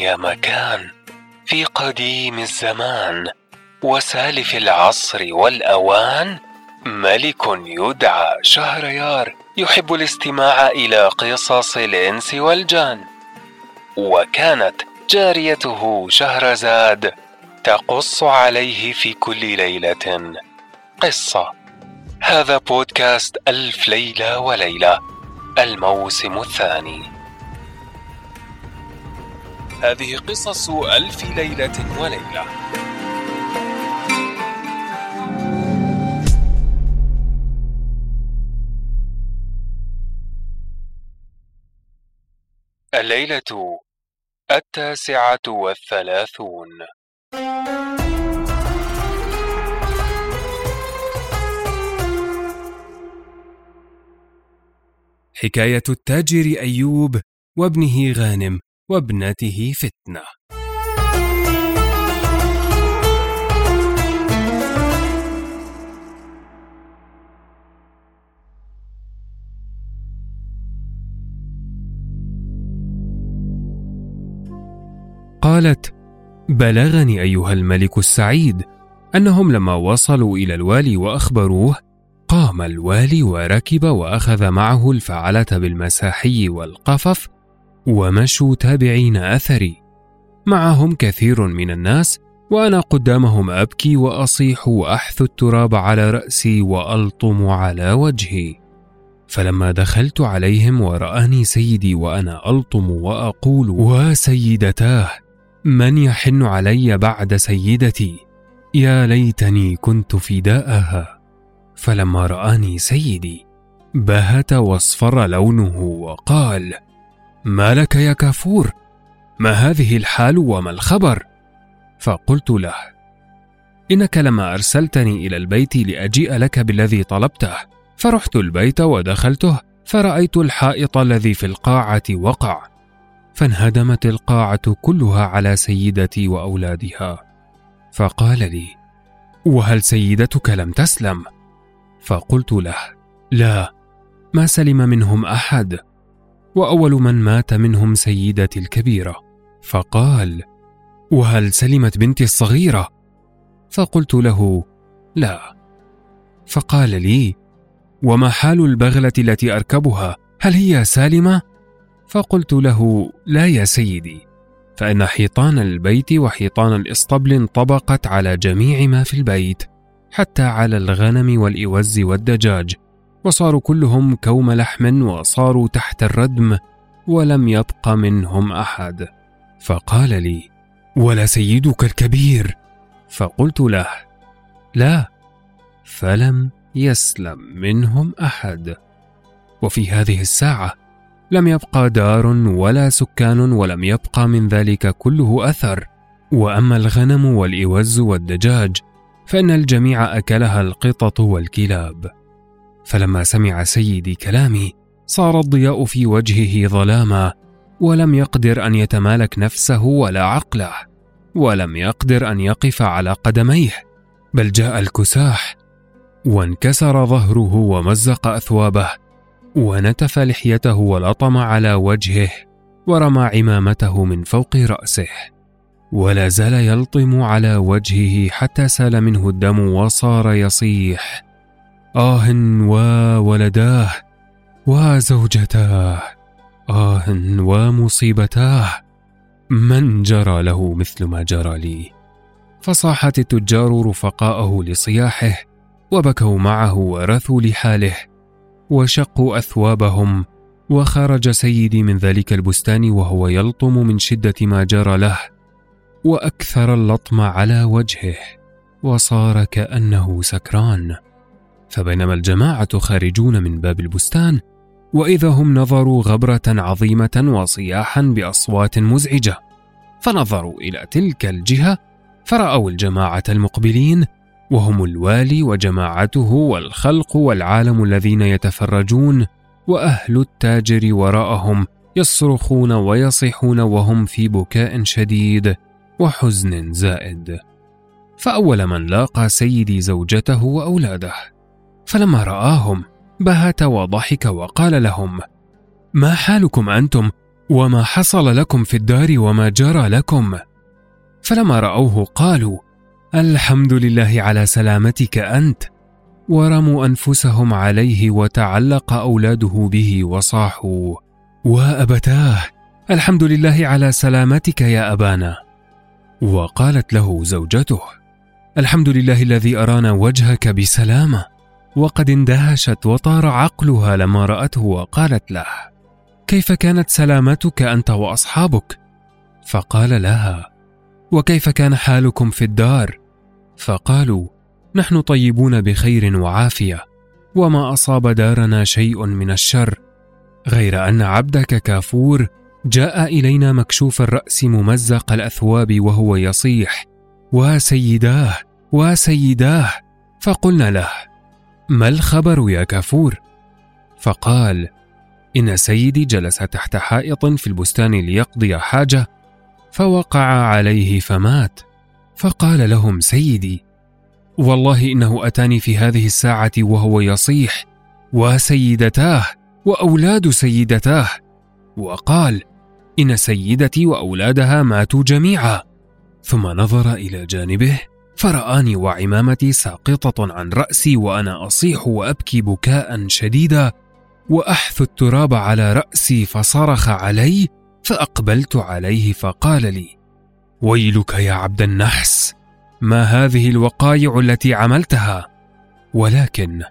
يا مكان في قديم الزمان وسالف العصر والأوان ملك يدعى شهريار يحب الاستماع إلى قصص الإنس والجان. وكانت جاريته شهرزاد تقص عليه في كل ليلة قصة. هذا بودكاست ألف ليلة وليلة الموسم الثاني. هذه قصص ألف ليلة وليلة. الليلة التاسعة والثلاثون. حكاية التاجر أيوب وابنه غانم. وابنته فتنة. قالت بلغني أيها الملك السعيد أنهم لما وصلوا إلى الوالي وأخبروه قام الوالي وركب وأخذ معه الفعلة بالمساحي والقفف ومشوا تابعين أثري. معهم كثير من الناس وأنا قدامهم أبكي وأصيح وأحث التراب على رأسي وألطم على وجهي. فلما دخلت عليهم ورآني سيدي وأنا ألطم وأقول وسيدتاه من يحن علي بعد سيدتي؟ يا ليتني كنت فداءها. فلما رآني سيدي بهت واصفر لونه وقال ما لك يا كافور؟ ما هذه الحال وما الخبر؟ فقلت له إنك لما أرسلتني إلى البيت لأجيء لك بالذي طلبته فرحت البيت ودخلته فرأيت الحائط الذي في القاعة وقع فانهدمت القاعة كلها على سيدتي وأولادها. فقال لي وهل سيدتك لم تسلم؟ فقلت له لا ما سلم منهم أحد. وأول من مات منهم سيدتي الكبيرة. فقال وهل سلمت بنتي الصغيرة؟ فقلت له لا. فقال لي وما حال البغلة التي أركبها؟ هل هي سالمة؟ فقلت له لا يا سيدي فإن حيطان البيت وحيطان الإسطبل انطبقت على جميع ما في البيت حتى على الغنم والإوز والدجاج وصاروا كلهم كوم لحم وصاروا تحت الردم ولم يبق منهم أحد. فقال لي ولا سيدك الكبير. فقلت له لا. فلم يسلم منهم أحد. وفي هذه الساعة لم يبقى دار ولا سكان ولم يبقى من ذلك كله أثر. وأما الغنم والإوز والدجاج فإن الجميع أكلها القطط والكلاب. فلما سمع سيدي كلامي صار الضياء في وجهه ظلاما ولم يقدر أن يتمالك نفسه ولا عقله ولم يقدر أن يقف على قدميه بل جاء الكساح وانكسر ظهره ومزق أثوابه ونتف لحيته ولطم على وجهه ورمى عمامته من فوق رأسه ولا زال يلطم على وجهه حتى سال منه الدم وصار يصيح. آه وولداه وزوجتاه. آه ومصيبتاه. من جرى له مثل ما جرى لي. فصاحت التجار رفقاءه لصياحه وبكوا معه ورثوا لحاله. وشقوا أثوابهم وخرج سيدي من ذلك البستان وهو يلطم من شدة ما جرى له. وأكثر اللطم على وجهه. وصار كأنه سكران. فبينما الجماعة خارجون من باب البستان وإذا هم نظروا غبرة عظيمة وصياحا بأصوات مزعجة فنظروا إلى تلك الجهة فرأوا الجماعة المقبلين وهم الوالي وجماعته والخلق والعالم الذين يتفرجون وأهل التاجر وراءهم يصرخون ويصيحون وهم في بكاء شديد وحزن زائد. فأول من لاقى سيدي زوجته وأولاده. فلما رآهم بهت وضحك وقال لهم ما حالكم أنتم؟ وما حصل لكم في الدار وما جرى لكم؟ فلما رأوه قالوا الحمد لله على سلامتك أنت. ورموا أنفسهم عليه وتعلق أولاده به وصاحوا وأبتاه الحمد لله على سلامتك يا أبانا. وقالت له زوجته الحمد لله الذي أرانا وجهك بسلامة. وقد اندهشت وطار عقلها لما رأته وقالت له كيف كانت سلامتك أنت وأصحابك؟ فقال لها وكيف كان حالكم في الدار؟ فقالوا نحن طيبون بخير وعافية وما أصاب دارنا شيء من الشر غير أن عبدك كافور جاء إلينا مكشوف الرأس ممزق الأثواب وهو يصيح وسيداه وسيداه. فقلنا له ما الخبر يا كافور؟ فقال إن سيدي جلس تحت حائط في البستان ليقضي حاجة فوقع عليه فمات. فقال لهم سيدي والله إنه أتاني في هذه الساعة وهو يصيح وسيدتاه وأولاد سيدتاه. وقال إن سيدتي وأولادها ماتوا جميعا. ثم نظر إلى جانبه فرآني وعمامتي ساقطة عن رأسي وأنا أصيح وأبكي بكاء شديدا وأحث التراب على رأسي فصرخ علي فأقبلت عليه فقال لي: ويلك يا عبد النحس ما هذه الوقايع التي عملتها؟ ولكن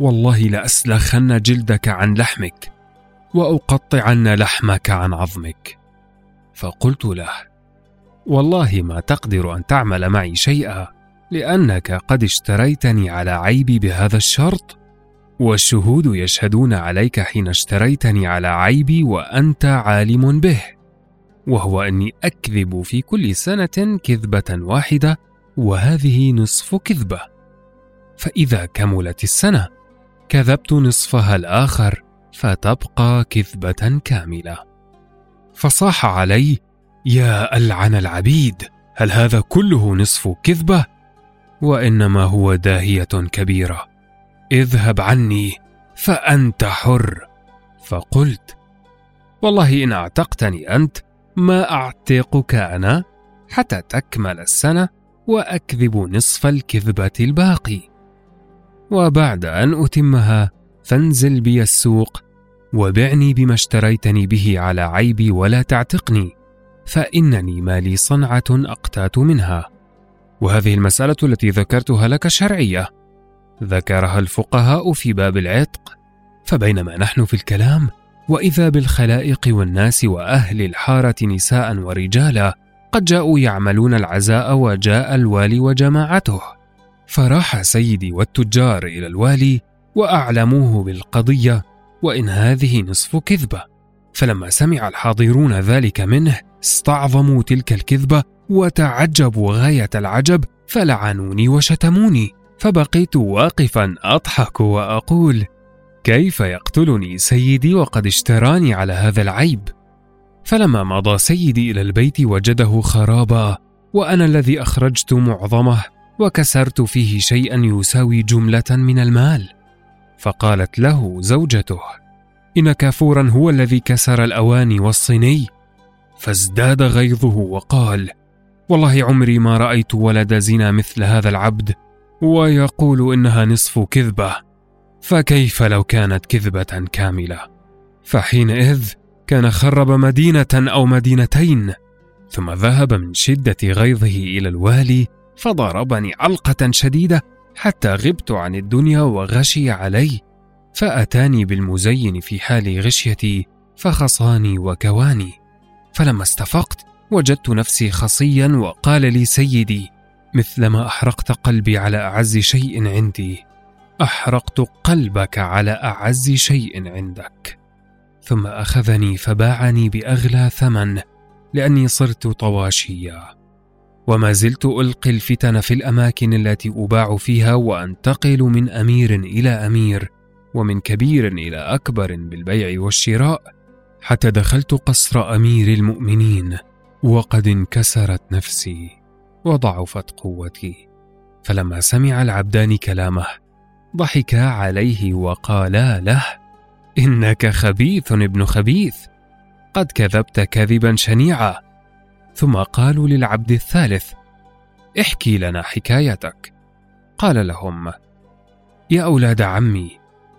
والله لأسلخن جلدك عن لحمك وأقطعن لحمك عن عظمك. فقلت له والله ما تقدر أن تعمل معي شيئا لأنك قد اشتريتني على عيبي بهذا الشرط. والشهود يشهدون عليك حين اشتريتني على عيبي وأنت عالم به. وهو أني أكذب في كل سنة كذبة واحدة وهذه نصف كذبة. فإذا كملت السنة كذبت نصفها الآخر فتبقى كذبة كاملة. فصاح علي يا ألعن العبيد هل هذا كله نصف كذبة؟ وإنما هو داهية كبيرة. اذهب عني فأنت حر. فقلت والله إن أعتقتني أنت ما أعتقك أنا؟ حتى تكمل السنة وأكذب نصف الكذبة الباقي. وبعد أن أتمها فانزل بي السوق وبعني بما اشتريتني به على عيبي ولا تعتقني. فإنني ما لي صنعة أقتات منها. وهذه المسألة التي ذكرتها لك شرعية. ذكرها الفقهاء في باب العتق. فبينما نحن في الكلام وإذا بالخلائق والناس وأهل الحارة نساء ورجالا قد جاءوا يعملون العزاء وجاء الوالي وجماعته. فراح سيدي والتجار إلى الوالي وأعلموه بالقضية وإن هذه نصف كذبة. فلما سمع الحاضرون ذلك منه استعظموا تلك الكذبة وتعجبوا غاية العجب فلعنوني وشتموني فبقيت واقفا أضحك وأقول كيف يقتلني سيدي وقد اشتراني على هذا العيب؟ فلما مضى سيدي إلى البيت وجده خرابا وأنا الذي أخرجت معظمه وكسرت فيه شيئا يساوي جملة من المال. فقالت له زوجته ان كافورا هو الذي كسر الأواني والصيني فازداد غيظه وقال والله عمري ما رأيت ولد زنا مثل هذا العبد ويقول إنها نصف كذبة فكيف لو كانت كذبة كاملة؟ فحينئذ كان خرب مدينة أو مدينتين ثم ذهب من شدة غيظه إلى الوالي فضربني علقة شديدة حتى غبت عن الدنيا وغشي علي فأتاني بالمزين في حال غشيتي فخصاني وكواني. فلما استفقت وجدت نفسي خصيا وقال لي سيدي مثلما أحرقت قلبي على أعز شيء عندي أحرقت قلبك على أعز شيء عندك. ثم أخذني فباعني بأغلى ثمن لأني صرت طواشيا. وما زلت ألقي الفتن في الأماكن التي أباع فيها وأنتقل من أمير إلى أمير ومن كبير إلى أكبر بالبيع والشراء. حتى دخلت قصر أمير المؤمنين وقد انكسرت نفسي وضعفت قوتي. فلما سمع العبدان كلامه ضحكا عليه وقالا له إنك خبيث ابن خبيث قد كذبت كذبا شنيعا. ثم قالوا للعبد الثالث احكي لنا حكايتك. قال لهم يا أولاد عمي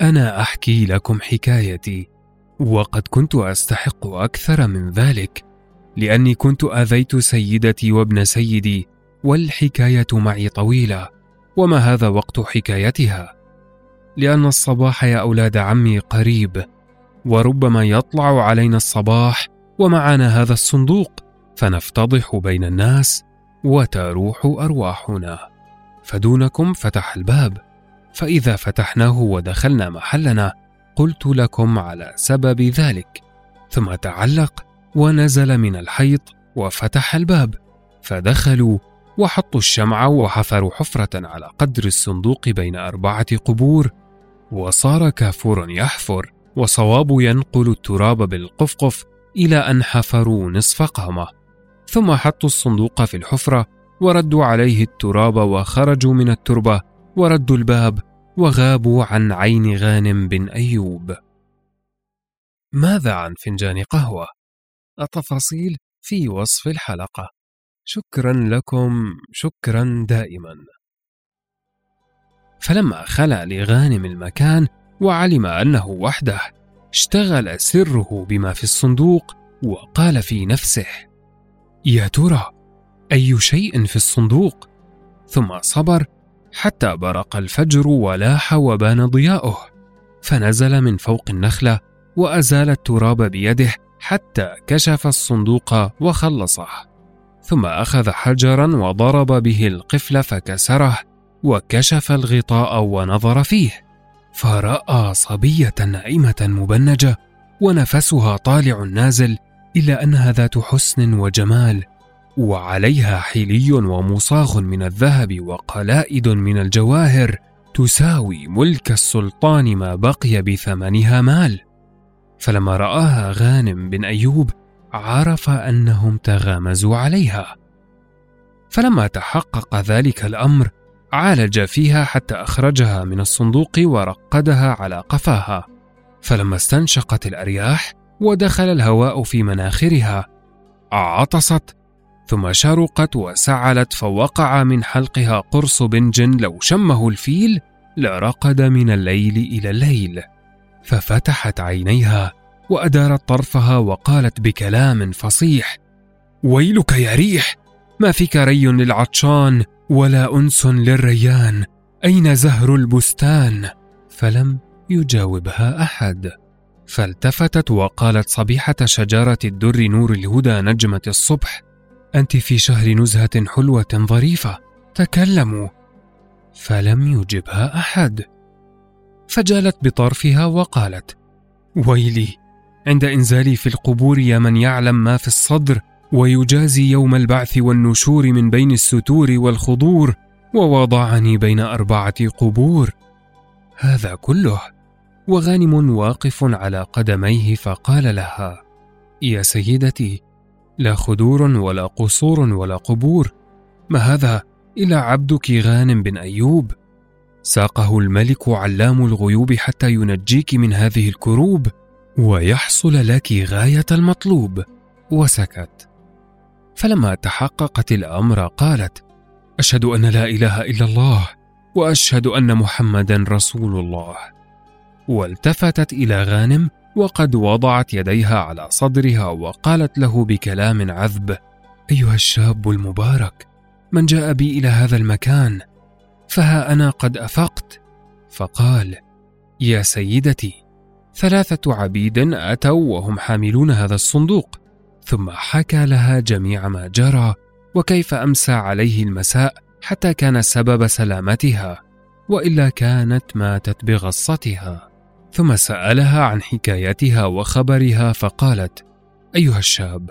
أنا أحكي لكم حكايتي وقد كنت أستحق أكثر من ذلك لأني كنت آذيت سيدتي وابن سيدي والحكاية معي طويلة وما هذا وقت حكايتها؟ لأن الصباح يا أولاد عمي قريب وربما يطلع علينا الصباح ومعنا هذا الصندوق فنفتضح بين الناس وتروح أرواحنا. فدونكم فتح الباب فإذا فتحناه ودخلنا محلنا قلت لكم على سبب ذلك ثم تعلق ونزل من الحيط وفتح الباب فدخلوا وحطوا الشمع وحفروا حفرة على قدر الصندوق بين أربعة قبور وصار كافور يحفر وصواب ينقل التراب بالقفقف إلى أن حفروا نصف قامة ثم حطوا الصندوق في الحفرة وردوا عليه التراب وخرجوا من التربة وردوا الباب وغابوا عن عين غانم بن أيوب. ماذا عن فنجان قهوة؟ التفاصيل في وصف الحلقة. شكرا لكم شكرا دائما. فلما خلى لغانم المكان وعلم أنه وحده اشتغل سره بما في الصندوق وقال في نفسه يا ترى أي شيء في الصندوق؟ ثم صبر حتى برق الفجر ولاح وبان ضياؤه فنزل من فوق النخلة وأزال التراب بيده حتى كشف الصندوق وخلصه. ثم أخذ حجرا وضرب به القفل فكسره وكشف الغطاء ونظر فيه فرأى صبية نائمة مبنجة ونفسها طالع نازل الا أنها ذات حسن وجمال وعليها حلي ومصاغ من الذهب وقلائد من الجواهر تساوي ملك السلطان ما بقي بثمنها مال. فلما رآها غانم بن أيوب عرف أنهم تغامزوا عليها. فلما تحقق ذلك الأمر عالج فيها حتى أخرجها من الصندوق ورقدها على قفاها. فلما استنشقت الأرياح ودخل الهواء في مناخرها عطست ثم شرقت وسعلت فوقع من حلقها قرص بنج لو شمه الفيل لرقد من الليل إلى الليل. ففتحت عينيها وأدارت طرفها وقالت بكلام فصيح ويلك يا ريح ما فيك ري للعطشان ولا أنس للريان أين زهر البستان؟ فلم يجاوبها أحد. فالتفتت وقالت صبيحة شجرة الدر نور الهدى نجمة الصبح أنت في شهر نزهة حلوة ظريفة. تكلموا. فلم يجبها أحد. فجالت بطرفها وقالت ويلي عند إنزالي في القبور يا من يعلم ما في الصدر ويجازي يوم البعث والنشور من بين الستور والخضور ووضعني بين أربعة قبور. هذا كله. وغانم واقف على قدميه فقال لها يا سيدتي لا خدور ولا قصور ولا قبور. ما هذا إلا عبدك غانم بن أيوب؟ ساقه الملك علام الغيوب حتى ينجيك من هذه الكروب ويحصل لك غاية المطلوب. وسكت. فلما تحققت الأمر قالت أشهد أن لا إله إلا الله وأشهد أن محمدا رسول الله. والتفتت إلى غانم وقد وضعت يديها على صدرها وقالت له بكلام عذب أيها الشاب المبارك من جاء بي إلى هذا المكان فها أنا قد أفقت؟ فقال يا سيدتي ثلاثة عبيد أتوا وهم حاملون هذا الصندوق ثم حكى لها جميع ما جرى وكيف أمسى عليه المساء حتى كان سبب سلامتها وإلا كانت ماتت بغصتها. ثم سألها عن حكايتها وخبرها فقالت أيها الشاب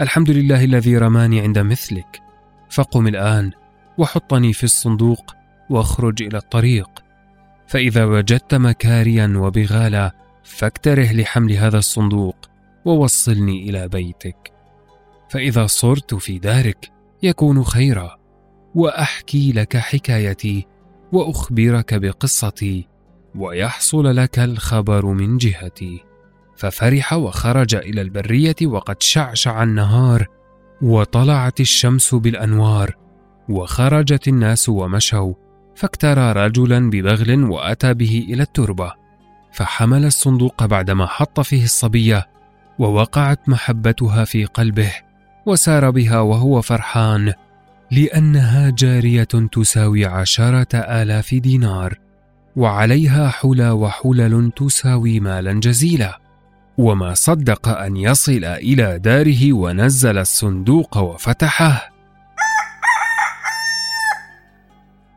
الحمد لله الذي رماني عند مثلك فقم الآن وحطني في الصندوق واخرج إلى الطريق. فإذا وجدت مكاريا وبغالا فاكتره لحمل هذا الصندوق ووصلني إلى بيتك. فإذا صرت في دارك يكون خيرا وأحكي لك حكايتي وأخبرك بقصتي ويحصل لك الخبر من جهتي. ففرح وخرج إلى البرية وقد شعشع النهار وطلعت الشمس بالأنوار وخرجت الناس ومشوا فاكترى رجلا ببغل وأتى به إلى التربة. فحمل الصندوق بعدما حط فيه الصبية ووقعت محبتها في قلبه وسار بها وهو فرحان لأنها جارية تساوي عشرة آلاف دينار. وعليها حلى وحلل تساوي مالا جزيلا. وما صدق أن يصل إلى داره ونزل الصندوق وفتحه.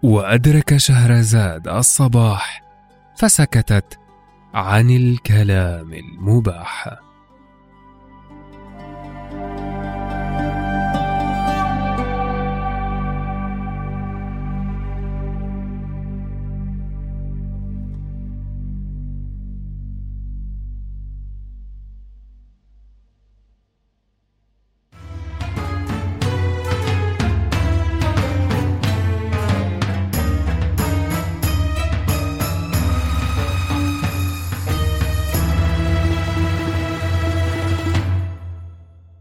وأدرك شهرزاد الصباح فسكتت عن الكلام المباح.